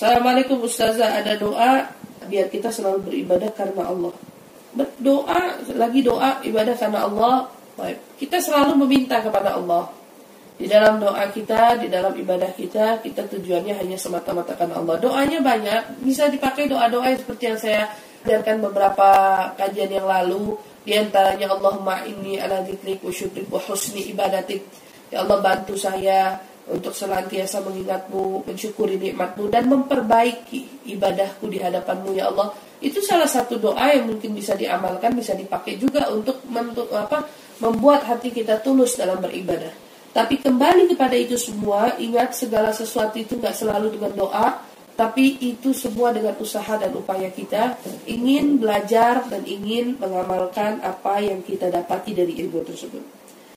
Assalamualaikum Ustazah, ada doa biar kita selalu beribadah karena Allah. Berdoa, lagi doa ibadah karena Allah. Baik. Kita selalu meminta kepada Allah. Di dalam doa kita, di dalam ibadah kita, kita tujuannya hanya semata-mata karena Allah. Doanya banyak, bisa dipakai doa-doa seperti yang saya ajarkan beberapa kajian yang lalu. Di antaranya Allahumma inni ala dzikrik wa syukrik wa husni ibadatik. Ya Allah bantu saya untuk senantiasa mengingatmu, mensyukuri nikmatmu dan memperbaiki ibadahku di hadapanmu ya Allah. Itu salah satu doa yang mungkin bisa diamalkan, bisa dipakai juga untuk apa, membuat hati kita tulus dalam beribadah. Tapi kembali kepada itu semua, ingat segala sesuatu itu nggak selalu dengan doa, tapi itu semua dengan usaha dan upaya kita ingin belajar dan ingin mengamalkan apa yang kita dapati dari ilmu tersebut.